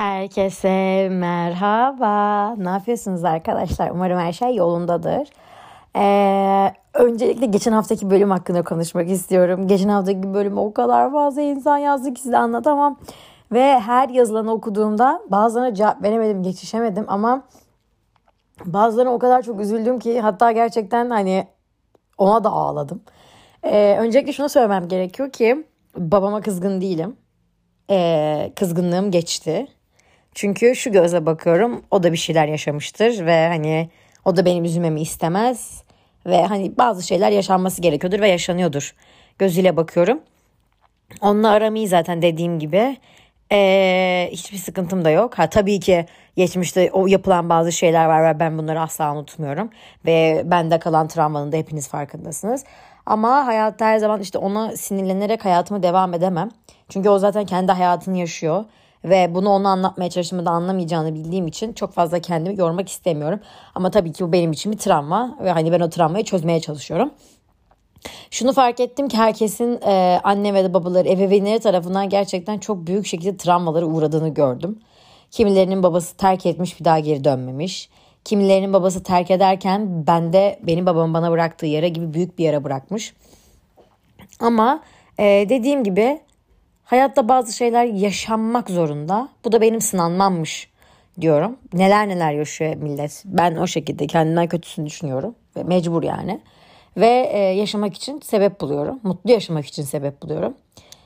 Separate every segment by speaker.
Speaker 1: Herkese merhaba. Ne yapıyorsunuz arkadaşlar? Umarım her şey yolundadır. Ee, öncelikle geçen haftaki bölüm hakkında konuşmak istiyorum. Geçen haftaki bölüm o kadar fazla insan yazdı ki size anlatamam. Ve her yazılanı okuduğumda bazılarına cevap veremedim, geçişemedim ama bazılarına o kadar çok üzüldüm ki hatta gerçekten hani ona da ağladım. Ee, öncelikle şunu söylemem gerekiyor ki babama kızgın değilim. Ee, kızgınlığım geçti. Çünkü şu gözle bakıyorum o da bir şeyler yaşamıştır ve hani o da benim üzülmemi istemez ve hani bazı şeyler yaşanması gerekiyordur ve yaşanıyordur gözüyle bakıyorum. Onunla aram iyi zaten dediğim gibi. Ee, hiçbir sıkıntım da yok. Ha tabii ki geçmişte o yapılan bazı şeyler var ve ben bunları asla unutmuyorum. Ve bende kalan travmanın da hepiniz farkındasınız. Ama hayatta her zaman işte ona sinirlenerek hayatımı devam edemem. Çünkü o zaten kendi hayatını yaşıyor. Ve bunu ona anlatmaya çalıştığımda anlamayacağını bildiğim için çok fazla kendimi yormak istemiyorum. Ama tabii ki bu benim için bir travma ve hani ben o travmayı çözmeye çalışıyorum. Şunu fark ettim ki herkesin e, anne ve de babaları, ebeveynleri tarafından gerçekten çok büyük şekilde travmalara uğradığını gördüm. Kimilerinin babası terk etmiş bir daha geri dönmemiş. Kimilerinin babası terk ederken bende benim babamın bana bıraktığı yere gibi büyük bir yere bırakmış. Ama e, dediğim gibi hayatta bazı şeyler yaşanmak zorunda. Bu da benim sınanmammış diyorum. Neler neler yaşıyor millet. Ben o şekilde kendimden kötüsünü düşünüyorum. Ve mecbur yani. Ve e, yaşamak için sebep buluyorum. Mutlu yaşamak için sebep buluyorum.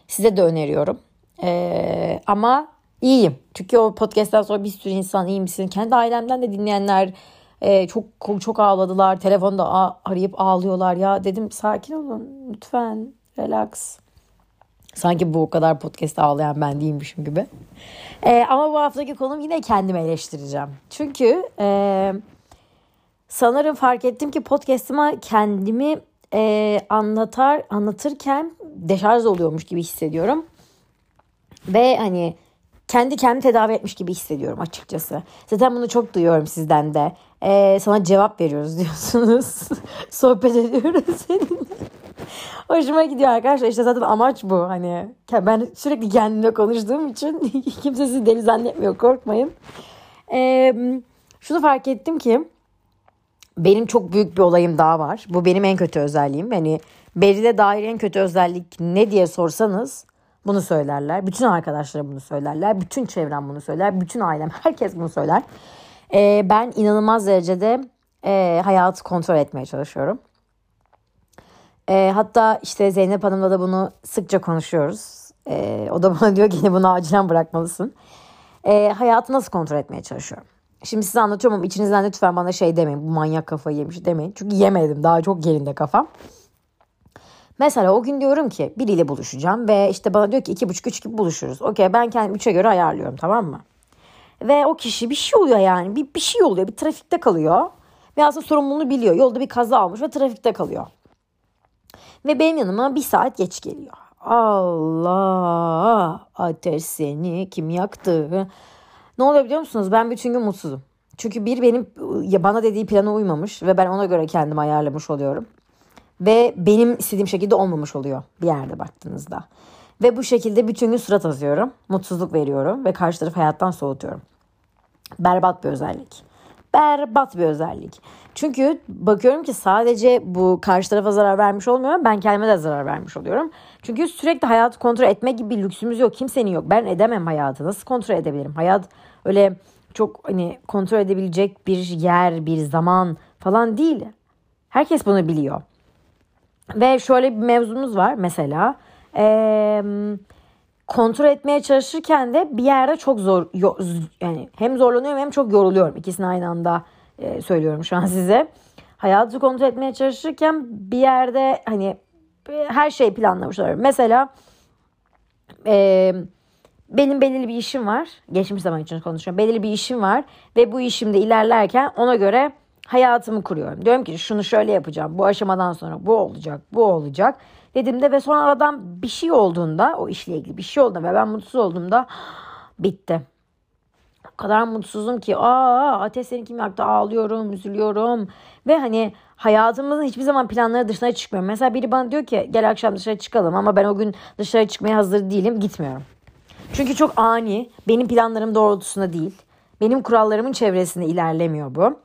Speaker 1: Size de öneriyorum. E, ama iyiyim. Çünkü o podcast'ten sonra bir sürü insan iyi misin? Kendi ailemden de dinleyenler e, çok çok ağladılar. Telefonda arayıp ağlıyorlar. Ya dedim sakin olun lütfen relax. Sanki bu o kadar podcast ağlayan ben değilmişim gibi. E, ama bu haftaki konum yine kendimi eleştireceğim. Çünkü e, sanırım fark ettim ki podcast'ıma kendimi e, anlatar anlatırken deşarj oluyormuş gibi hissediyorum. Ve hani kendi kendimi tedavi etmiş gibi hissediyorum açıkçası. Zaten bunu çok duyuyorum sizden de. Ee, sana cevap veriyoruz diyorsunuz. Sohbet ediyoruz seninle. Hoşuma gidiyor arkadaşlar. İşte zaten amaç bu. Hani ben sürekli kendimle konuştuğum için kimse sizi deli zannetmiyor. Korkmayın. Ee, şunu fark ettim ki benim çok büyük bir olayım daha var. Bu benim en kötü özelliğim. Hani Beril'e dair en kötü özellik ne diye sorsanız bunu söylerler. Bütün arkadaşlarım bunu söylerler. Bütün çevrem bunu söyler. Bütün ailem herkes bunu söyler. Ee, ben inanılmaz derecede e, hayatı kontrol etmeye çalışıyorum. E, hatta işte Zeynep Hanım'la da bunu sıkça konuşuyoruz. E, o da bana diyor ki bunu acilen bırakmalısın. E, hayatı nasıl kontrol etmeye çalışıyorum. Şimdi size anlatıyorum ama içinizden lütfen bana şey demeyin. Bu manyak kafayı yemiş demeyin. Çünkü yemedim. Daha çok yerinde kafam. Mesela o gün diyorum ki biriyle buluşacağım ve işte bana diyor ki iki buçuk üç gibi buluşuruz. Okey ben kendim üçe göre ayarlıyorum tamam mı? Ve o kişi bir şey oluyor yani bir, bir şey oluyor bir trafikte kalıyor. Ve aslında sorumluluğunu biliyor. Yolda bir kaza almış ve trafikte kalıyor. Ve benim yanıma bir saat geç geliyor. Allah ateş seni kim yaktı? Ne oluyor biliyor musunuz? Ben bütün gün mutsuzum. Çünkü bir benim ya bana dediği plana uymamış ve ben ona göre kendimi ayarlamış oluyorum. Ve benim istediğim şekilde olmamış oluyor bir yerde baktığınızda. Ve bu şekilde bütün gün surat azıyorum. Mutsuzluk veriyorum ve karşı tarafı hayattan soğutuyorum. Berbat bir özellik. Berbat bir özellik. Çünkü bakıyorum ki sadece bu karşı tarafa zarar vermiş olmuyorum. Ben kendime de zarar vermiş oluyorum. Çünkü sürekli hayatı kontrol etme gibi bir lüksümüz yok. Kimsenin yok. Ben edemem hayatı. Nasıl kontrol edebilirim? Hayat öyle çok hani kontrol edebilecek bir yer, bir zaman falan değil. Herkes bunu biliyor. Ve şöyle bir mevzumuz var mesela. Ee, kontrol etmeye çalışırken de bir yerde çok zor yani hem zorlanıyorum hem çok yoruluyorum. İkisini aynı anda e, söylüyorum şu an size. Hayatı kontrol etmeye çalışırken bir yerde hani her şeyi planlamış oluyorum. Mesela e, benim belirli bir işim var. Geçmiş zaman için konuşuyorum. Belirli bir işim var ve bu işimde ilerlerken ona göre hayatımı kuruyorum. Diyorum ki şunu şöyle yapacağım. Bu aşamadan sonra bu olacak, bu olacak. Dediğimde ve sonra aradan bir şey olduğunda o işle ilgili bir şey oldu ve ben mutsuz olduğumda bitti. O kadar mutsuzum ki aa ateş seni kim yaktı ağlıyorum, üzülüyorum ve hani hayatımızın hiçbir zaman planları dışına çıkmıyorum. Mesela biri bana diyor ki gel akşam dışarı çıkalım ama ben o gün dışarı çıkmaya hazır değilim gitmiyorum. Çünkü çok ani. Benim planlarım doğrultusunda değil. Benim kurallarımın çevresinde ilerlemiyor bu.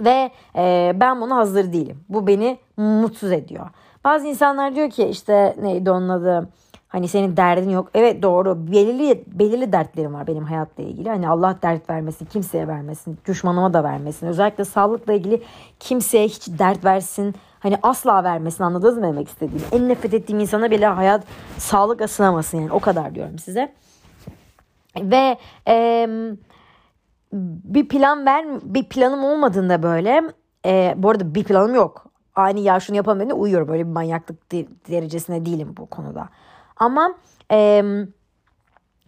Speaker 1: Ve e, ben buna hazır değilim. Bu beni mutsuz ediyor. Bazı insanlar diyor ki işte neydi onun adı Hani senin derdin yok. Evet doğru. Belirli belirli dertlerim var benim hayatla ilgili. Hani Allah dert vermesin, kimseye vermesin, düşmanıma da vermesin. Özellikle sağlıkla ilgili kimseye hiç dert versin. Hani asla vermesin anladınız mı demek istediğim. En nefret ettiğim insana bile hayat sağlık sınamasın yani o kadar diyorum size. Ve e, bir plan ver bir planım olmadığında böyle e, bu arada bir planım yok. Aynı ya şunu yapamam uyuyorum. Böyle bir manyaklık derecesine değilim bu konuda. Ama e,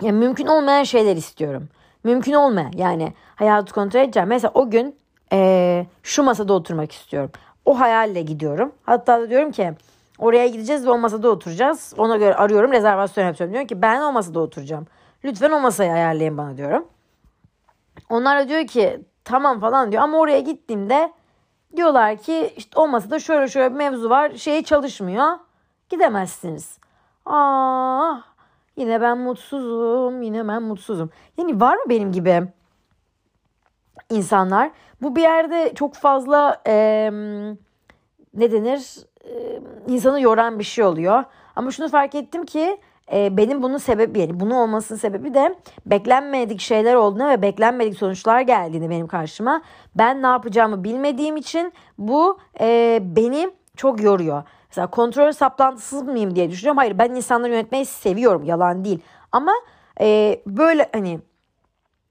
Speaker 1: yani mümkün olmayan şeyler istiyorum. Mümkün olmayan yani hayatı kontrol edeceğim. Mesela o gün e, şu masada oturmak istiyorum. O hayalle gidiyorum. Hatta da diyorum ki oraya gideceğiz ve o masada oturacağız. Ona göre arıyorum rezervasyon yapıyorum. Diyorum ki ben o masada oturacağım. Lütfen o masayı ayarlayın bana diyorum. Onlar da diyor ki tamam falan diyor ama oraya gittiğimde diyorlar ki işte o masada şöyle şöyle bir mevzu var. Şey çalışmıyor. Gidemezsiniz. Ah yine ben mutsuzum yine ben mutsuzum. Yani var mı benim gibi insanlar? Bu bir yerde çok fazla e, ne denir e, insanı yoran bir şey oluyor. Ama şunu fark ettim ki e, benim bunun sebebi yani bunun olmasının sebebi de beklenmedik şeyler olduğuna ve beklenmedik sonuçlar geldiğinde benim karşıma ben ne yapacağımı bilmediğim için bu e, beni çok yoruyor. Mesela kontrol saplantısız mıyım diye düşünüyorum. Hayır ben insanları yönetmeyi seviyorum. Yalan değil. Ama e, böyle hani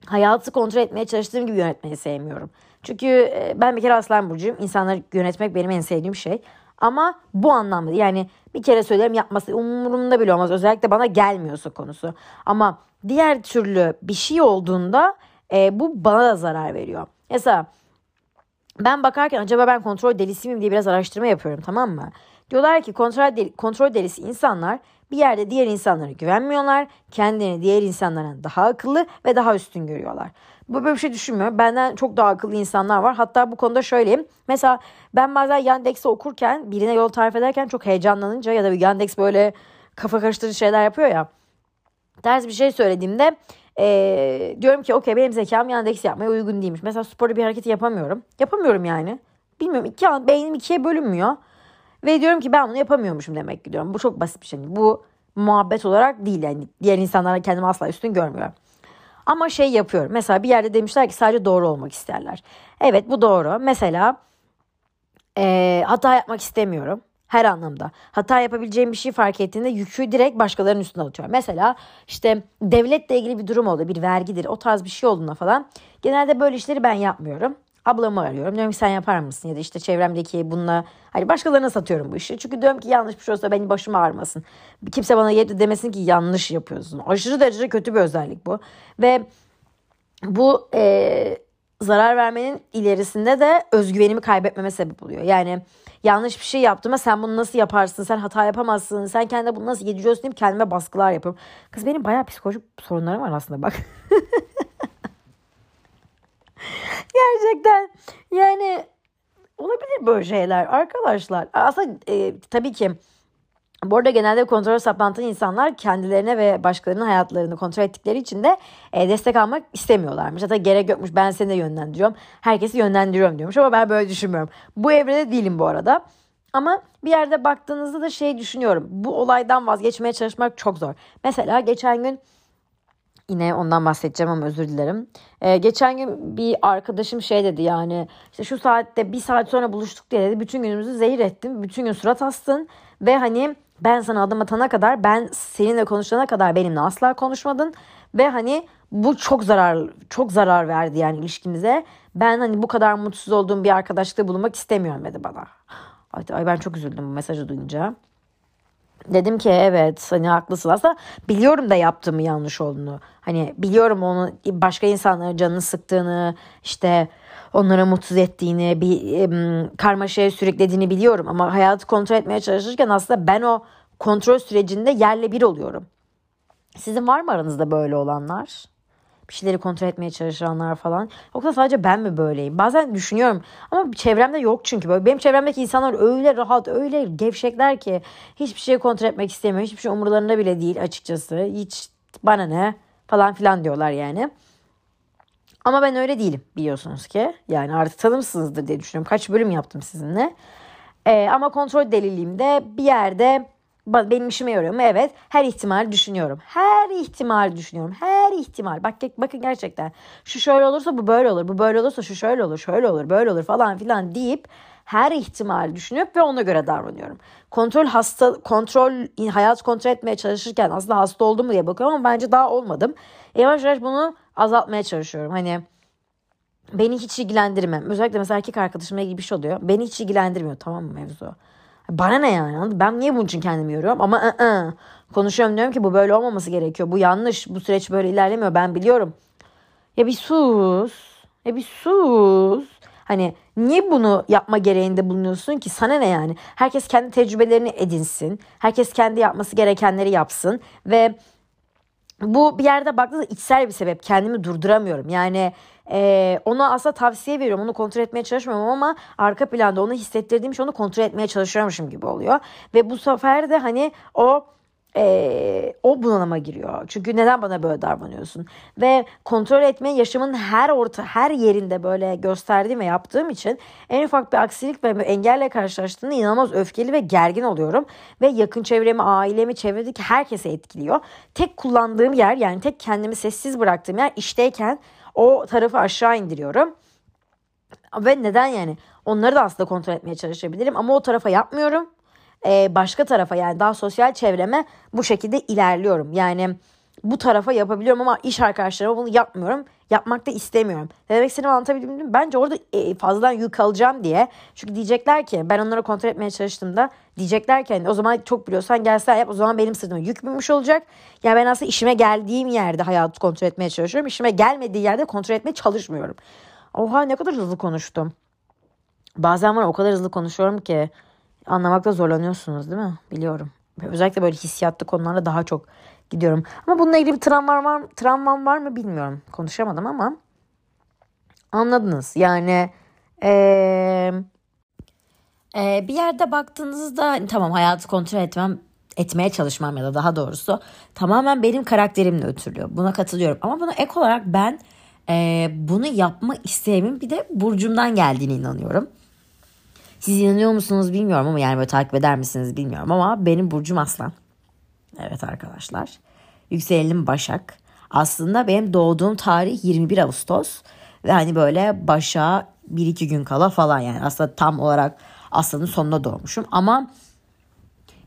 Speaker 1: hayatı kontrol etmeye çalıştığım gibi yönetmeyi sevmiyorum. Çünkü e, ben bir kere aslan burcuyum. İnsanları yönetmek benim en sevdiğim şey. Ama bu anlamda yani bir kere söylerim yapması umurumda bile olmaz. Özellikle bana gelmiyorsa konusu. Ama diğer türlü bir şey olduğunda e, bu bana da zarar veriyor. Mesela ben bakarken acaba ben kontrol delisi miyim diye biraz araştırma yapıyorum tamam mı? Diyorlar ki kontrol, deli, kontrol delisi insanlar bir yerde diğer insanlara güvenmiyorlar. Kendilerini diğer insanlardan daha akıllı ve daha üstün görüyorlar. Bu böyle bir şey düşünmüyor. Benden çok daha akıllı insanlar var. Hatta bu konuda şöyleyim. Mesela ben bazen Yandex'i okurken birine yol tarif ederken çok heyecanlanınca ya da bir Yandex böyle kafa karıştırıcı şeyler yapıyor ya. Ters bir şey söylediğimde ee, diyorum ki okey benim zekam Yandex yapmaya uygun değilmiş. Mesela sporda bir hareketi yapamıyorum. Yapamıyorum yani. Bilmiyorum iki beynim ikiye bölünmüyor. Ve diyorum ki ben bunu yapamıyormuşum demek ki diyorum. Bu çok basit bir şey. Bu muhabbet olarak değil yani. Diğer insanlara kendimi asla üstün görmüyorum. Ama şey yapıyorum. Mesela bir yerde demişler ki sadece doğru olmak isterler. Evet bu doğru. Mesela e, hata yapmak istemiyorum. Her anlamda. Hata yapabileceğim bir şey fark ettiğinde yükü direkt başkalarının üstüne atıyorum. Mesela işte devletle ilgili bir durum oldu. Bir vergidir. O tarz bir şey olduğunda falan. Genelde böyle işleri ben yapmıyorum. Ablamı arıyorum. Diyorum ki sen yapar mısın? Ya da işte çevremdeki bununla hani başkalarına satıyorum bu işi. Çünkü diyorum ki yanlış bir şey olsa benim başım ağrımasın. Kimse bana yedi demesin ki yanlış yapıyorsun. Aşırı derecede kötü bir özellik bu. Ve bu e, zarar vermenin ilerisinde de özgüvenimi kaybetmeme sebep oluyor. Yani yanlış bir şey yaptığıma sen bunu nasıl yaparsın? Sen hata yapamazsın. Sen kendine bunu nasıl yediriyorsun deyip kendime baskılar yapıyorum. Kız benim bayağı psikolojik sorunlarım var aslında bak. Gerçekten yani olabilir böyle şeyler arkadaşlar. Aslında e, tabii ki bu arada genelde kontrol saplantılı insanlar kendilerine ve başkalarının hayatlarını kontrol ettikleri için de e, destek almak istemiyorlarmış. Hatta gerek yokmuş ben seni de yönlendiriyorum. Herkesi yönlendiriyorum diyormuş ama ben böyle düşünmüyorum. Bu evrede değilim bu arada. Ama bir yerde baktığınızda da şey düşünüyorum. Bu olaydan vazgeçmeye çalışmak çok zor. Mesela geçen gün Yine ondan bahsedeceğim ama özür dilerim. Ee, geçen gün bir arkadaşım şey dedi yani işte şu saatte bir saat sonra buluştuk diye dedi. Bütün günümüzü zehir ettim. Bütün gün surat astın ve hani ben sana adım atana kadar ben seninle konuşana kadar benimle asla konuşmadın. Ve hani bu çok zarar çok zarar verdi yani ilişkimize. Ben hani bu kadar mutsuz olduğum bir arkadaşlıkta bulunmak istemiyorum dedi bana. Ay, ay ben çok üzüldüm bu mesajı duyunca. Dedim ki evet hani haklısın aslında biliyorum da yaptığımı yanlış olduğunu. Hani biliyorum onu başka insanların canını sıktığını işte onlara mutsuz ettiğini bir e, karmaşaya sürüklediğini biliyorum. Ama hayatı kontrol etmeye çalışırken aslında ben o kontrol sürecinde yerle bir oluyorum. Sizin var mı aranızda böyle olanlar? Bir şeyleri kontrol etmeye çalışanlar falan. Yoksa sadece ben mi böyleyim? Bazen düşünüyorum ama çevremde yok çünkü. Böyle benim çevremdeki insanlar öyle rahat, öyle gevşekler ki hiçbir şeyi kontrol etmek istemiyor. Hiçbir şey umurlarında bile değil açıkçası. Hiç Bana ne falan filan diyorlar yani. Ama ben öyle değilim biliyorsunuz ki. Yani artık tanımsınızdır diye düşünüyorum. Kaç bölüm yaptım sizinle. Ee, ama kontrol deliliğimde bir yerde benim işime yarıyor mu? Evet. Her ihtimal düşünüyorum. Her ihtimal düşünüyorum. Her ihtimal. Bak bakın gerçekten. Şu şöyle olursa bu böyle olur. Bu böyle olursa şu şöyle olur. Şöyle olur. Böyle olur falan filan deyip her ihtimal düşünüp ve ona göre davranıyorum. Kontrol hasta kontrol hayat kontrol etmeye çalışırken aslında hasta oldum mu diye bakıyorum ama bence daha olmadım. Yavaş yavaş bunu azaltmaya çalışıyorum. Hani beni hiç ilgilendirmem. Özellikle mesela erkek arkadaşımla ilgili bir şey oluyor. Beni hiç ilgilendirmiyor tamam mı mevzu? Bana ne yani? Ben niye bunun için kendimi yoruyorum? Ama ı ı-ı. konuşuyorum diyorum ki bu böyle olmaması gerekiyor. Bu yanlış. Bu süreç böyle ilerlemiyor. Ben biliyorum. Ya bir sus. Ya bir sus. Hani niye bunu yapma gereğinde bulunuyorsun ki? Sana ne yani? Herkes kendi tecrübelerini edinsin. Herkes kendi yapması gerekenleri yapsın. Ve bu bir yerde baktığınızda içsel bir sebep. Kendimi durduramıyorum. Yani e, ona aslında tavsiye veriyorum. Onu kontrol etmeye çalışmıyorum ama arka planda onu hissettirdiğim şey onu kontrol etmeye çalışıyormuşum gibi oluyor. Ve bu sefer de hani o e, o bunalıma giriyor. Çünkü neden bana böyle davranıyorsun? Ve kontrol etme yaşamın her orta her yerinde böyle gösterdiğim ve yaptığım için en ufak bir aksilik ve engelle karşılaştığımda inanılmaz öfkeli ve gergin oluyorum. Ve yakın çevremi, ailemi, çevredeki herkese etkiliyor. Tek kullandığım yer yani tek kendimi sessiz bıraktığım yer işteyken o tarafı aşağı indiriyorum. Ve neden yani? Onları da aslında kontrol etmeye çalışabilirim ama o tarafa yapmıyorum e, başka tarafa yani daha sosyal çevreme bu şekilde ilerliyorum. Yani bu tarafa yapabiliyorum ama iş arkadaşlarıma bunu yapmıyorum. Yapmak da istemiyorum. Demek istediğimi anlatabildim mi? Bence orada e, fazladan yük alacağım diye. Çünkü diyecekler ki ben onları kontrol etmeye çalıştığımda diyecekler ki hani o zaman çok biliyorsan gelsen yap o zaman benim sırtıma yük binmiş olacak. Yani ben aslında işime geldiğim yerde hayatı kontrol etmeye çalışıyorum. İşime gelmediği yerde kontrol etmeye çalışmıyorum. Oha ne kadar hızlı konuştum. Bazen var o kadar hızlı konuşuyorum ki anlamakta zorlanıyorsunuz değil mi? Biliyorum. Özellikle böyle hissiyatlı konularla daha çok gidiyorum. Ama bununla ilgili bir travmam var, travmam var mı bilmiyorum. Konuşamadım ama anladınız. Yani ee, ee, bir yerde baktığınızda hani tamam hayatı kontrol etmem etmeye çalışmam ya da daha doğrusu tamamen benim karakterimle ötürülüyor. Buna katılıyorum. Ama buna ek olarak ben e, bunu yapma isteğimin bir de burcumdan geldiğine inanıyorum. Siz inanıyor musunuz bilmiyorum ama yani böyle takip eder misiniz bilmiyorum ama benim burcum aslan. Evet arkadaşlar. Yükselenim Başak. Aslında benim doğduğum tarih 21 Ağustos. Ve hani böyle başa bir iki gün kala falan yani aslında tam olarak aslanın sonunda doğmuşum. Ama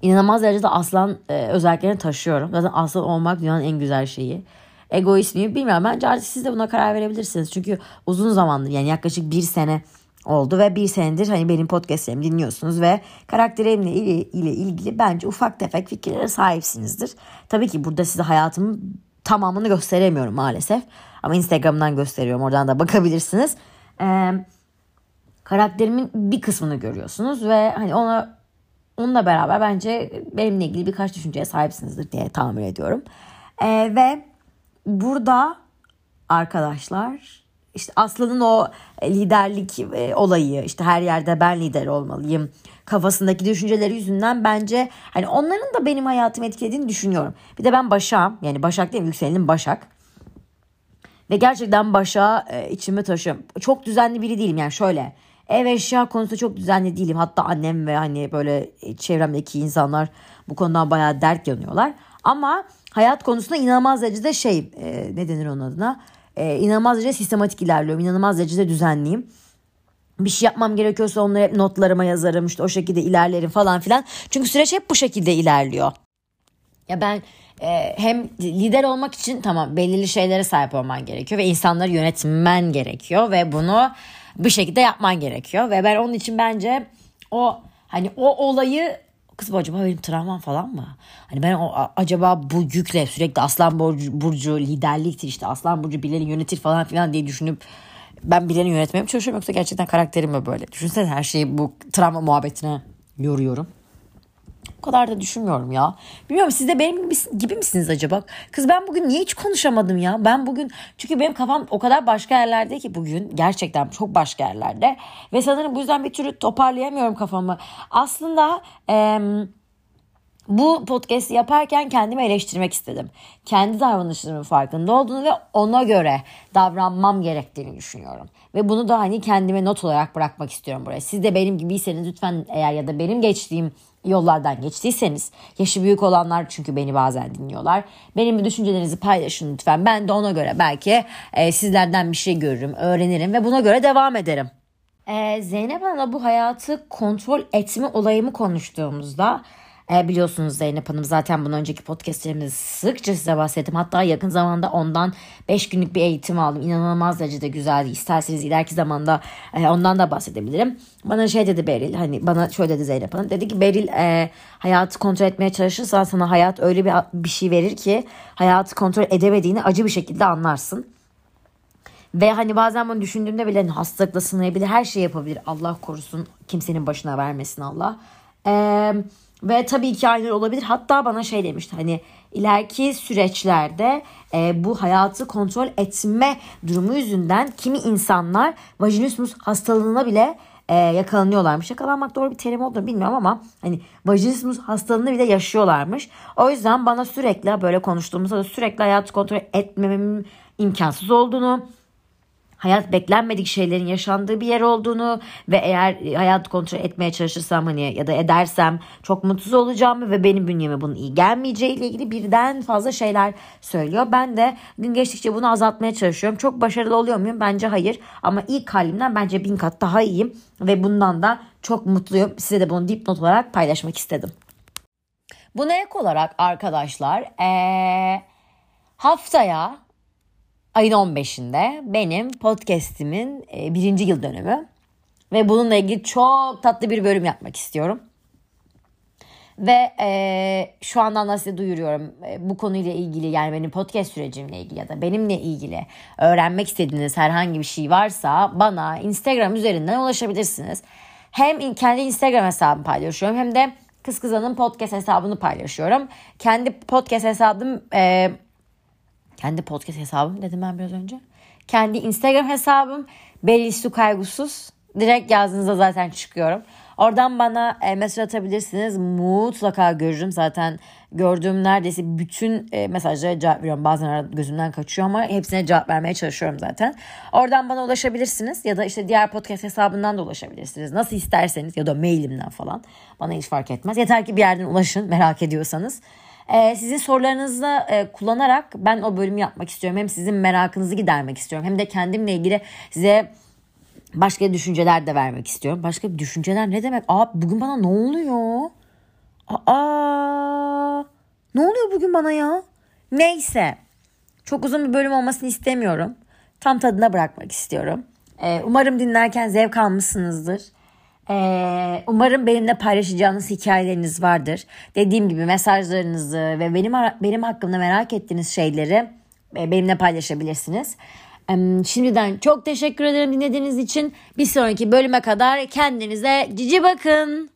Speaker 1: inanılmaz derecede aslan e, özelliklerini taşıyorum. Zaten aslan olmak dünyanın en güzel şeyi. Egoist miyim bilmiyorum. Bence artık siz de buna karar verebilirsiniz. Çünkü uzun zamandır yani yaklaşık bir sene oldu ve bir senedir hani benim podcastlerimi dinliyorsunuz ve karakterimle ile, ile ilgili bence ufak tefek fikirlere sahipsinizdir. Tabii ki burada size hayatımın tamamını gösteremiyorum maalesef. Ama Instagram'dan gösteriyorum. Oradan da bakabilirsiniz. Ee, karakterimin bir kısmını görüyorsunuz ve hani ona onunla beraber bence benimle ilgili birkaç düşünceye sahipsinizdir diye tahmin ediyorum. Ee, ve burada arkadaşlar işte Aslı'nın o liderlik e, olayı işte her yerde ben lider olmalıyım kafasındaki düşünceleri yüzünden bence hani onların da benim hayatımı etkilediğini düşünüyorum. Bir de ben Başak'ım yani Başak değil yükselenim Başak. Ve gerçekten Başak'ı e, içime taşıyorum. Çok düzenli biri değilim yani şöyle ev eşya konusunda çok düzenli değilim. Hatta annem ve hani böyle çevremdeki insanlar bu konudan bayağı dert yanıyorlar. Ama hayat konusunda inanılmaz derecede şey e, ne denir onun adına e, inanılmaz derecede sistematik ilerliyorum. İnanılmaz derecede düzenliyim. Bir şey yapmam gerekiyorsa onları hep notlarıma yazarım işte o şekilde ilerlerim falan filan. Çünkü süreç hep bu şekilde ilerliyor. Ya ben e, hem lider olmak için tamam belirli şeylere sahip olman gerekiyor ve insanları yönetmen gerekiyor ve bunu bir şekilde yapman gerekiyor ve ben onun için bence o hani o olayı kız bu acaba benim travmam falan mı? Hani ben o, acaba bu yükle sürekli Aslan Burcu, Burcu liderliktir işte Aslan Burcu birileri yönetir falan filan diye düşünüp ben birilerini yönetmeye mi çalışıyorum yoksa gerçekten karakterim mi böyle? Düşünsene her şeyi bu travma muhabbetine yoruyorum. O kadar da düşünmüyorum ya. Bilmiyorum siz de benim gibi misiniz acaba? Kız ben bugün niye hiç konuşamadım ya? Ben bugün çünkü benim kafam o kadar başka yerlerde ki bugün gerçekten çok başka yerlerde. Ve sanırım bu yüzden bir türlü toparlayamıyorum kafamı. Aslında eee bu podcast yaparken kendimi eleştirmek istedim. Kendi davranışlarımın farkında olduğunu ve ona göre davranmam gerektiğini düşünüyorum. Ve bunu da hani kendime not olarak bırakmak istiyorum buraya. Siz de benim gibiyseniz lütfen eğer ya da benim geçtiğim yollardan geçtiyseniz yaşı büyük olanlar çünkü beni bazen dinliyorlar. Benim düşüncelerinizi paylaşın lütfen. Ben de ona göre belki e, sizlerden bir şey görürüm, öğrenirim ve buna göre devam ederim. E, Zeynep Hanım'la bu hayatı kontrol etme olayımı konuştuğumuzda e, biliyorsunuz Zeynep Hanım zaten bundan önceki podcastlerimizde sıkça size bahsettim. Hatta yakın zamanda ondan 5 günlük bir eğitim aldım. İnanılmaz derecede güzeldi. İsterseniz ileriki zamanda e, ondan da bahsedebilirim. Bana şey dedi Beril hani bana şöyle dedi Zeynep Hanım. Dedi ki Beril e, hayatı kontrol etmeye çalışırsan sana hayat öyle bir, bir şey verir ki hayatı kontrol edemediğini acı bir şekilde anlarsın. Ve hani bazen bunu düşündüğümde bile hani hastalıkla sınayabilir, her şey yapabilir. Allah korusun, kimsenin başına vermesin Allah. Eee ve tabii ki aynı olabilir. Hatta bana şey demişti hani ileriki süreçlerde e, bu hayatı kontrol etme durumu yüzünden kimi insanlar vajinismus hastalığına bile e, yakalanıyorlarmış. Yakalanmak doğru bir terim olduğunu bilmiyorum ama hani vajinismus hastalığını bile yaşıyorlarmış. O yüzden bana sürekli böyle konuştuğumuzda sürekli hayatı kontrol etmememin imkansız olduğunu hayat beklenmedik şeylerin yaşandığı bir yer olduğunu ve eğer hayat kontrol etmeye çalışırsam hani ya da edersem çok mutsuz olacağımı ve benim bünyeme bunun iyi gelmeyeceği ile ilgili birden fazla şeyler söylüyor. Ben de gün geçtikçe bunu azaltmaya çalışıyorum. Çok başarılı oluyor muyum? Bence hayır. Ama ilk halimden bence bin kat daha iyiyim ve bundan da çok mutluyum. Size de bunu dipnot olarak paylaşmak istedim. Buna ek olarak arkadaşlar ee, haftaya ayın 15'inde benim podcastimin e, birinci yıl dönümü. Ve bununla ilgili çok tatlı bir bölüm yapmak istiyorum. Ve e, şu andan da size duyuruyorum e, bu konuyla ilgili yani benim podcast sürecimle ilgili ya da benimle ilgili öğrenmek istediğiniz herhangi bir şey varsa bana Instagram üzerinden ulaşabilirsiniz. Hem kendi Instagram hesabımı paylaşıyorum hem de Kız Kızan'ın podcast hesabını paylaşıyorum. Kendi podcast hesabım e, kendi podcast hesabım dedim ben biraz önce. Kendi Instagram hesabım Belli Su Kaygusuz. Direkt yazdığınızda zaten çıkıyorum. Oradan bana e, mesaj atabilirsiniz. Mutlaka görürüm. Zaten gördüğüm neredeyse bütün e, mesajlara cevap veriyorum. Bazen gözümden kaçıyor ama hepsine cevap vermeye çalışıyorum zaten. Oradan bana ulaşabilirsiniz. Ya da işte diğer podcast hesabından da ulaşabilirsiniz. Nasıl isterseniz ya da mailimden falan. Bana hiç fark etmez. Yeter ki bir yerden ulaşın merak ediyorsanız. Ee, sizin sorularınızı e, kullanarak ben o bölümü yapmak istiyorum. Hem sizin merakınızı gidermek istiyorum. Hem de kendimle ilgili size başka düşünceler de vermek istiyorum. Başka düşünceler ne demek? Aa bugün bana ne oluyor? Aa ne oluyor bugün bana ya? Neyse. Çok uzun bir bölüm olmasını istemiyorum. Tam tadına bırakmak istiyorum. Ee, umarım dinlerken zevk almışsınızdır. Ee, umarım benimle paylaşacağınız hikayeleriniz vardır. Dediğim gibi mesajlarınızı ve benim benim hakkımda merak ettiğiniz şeyleri e, benimle paylaşabilirsiniz. Şimdiden çok teşekkür ederim dinlediğiniz için. Bir sonraki bölüme kadar kendinize cici bakın.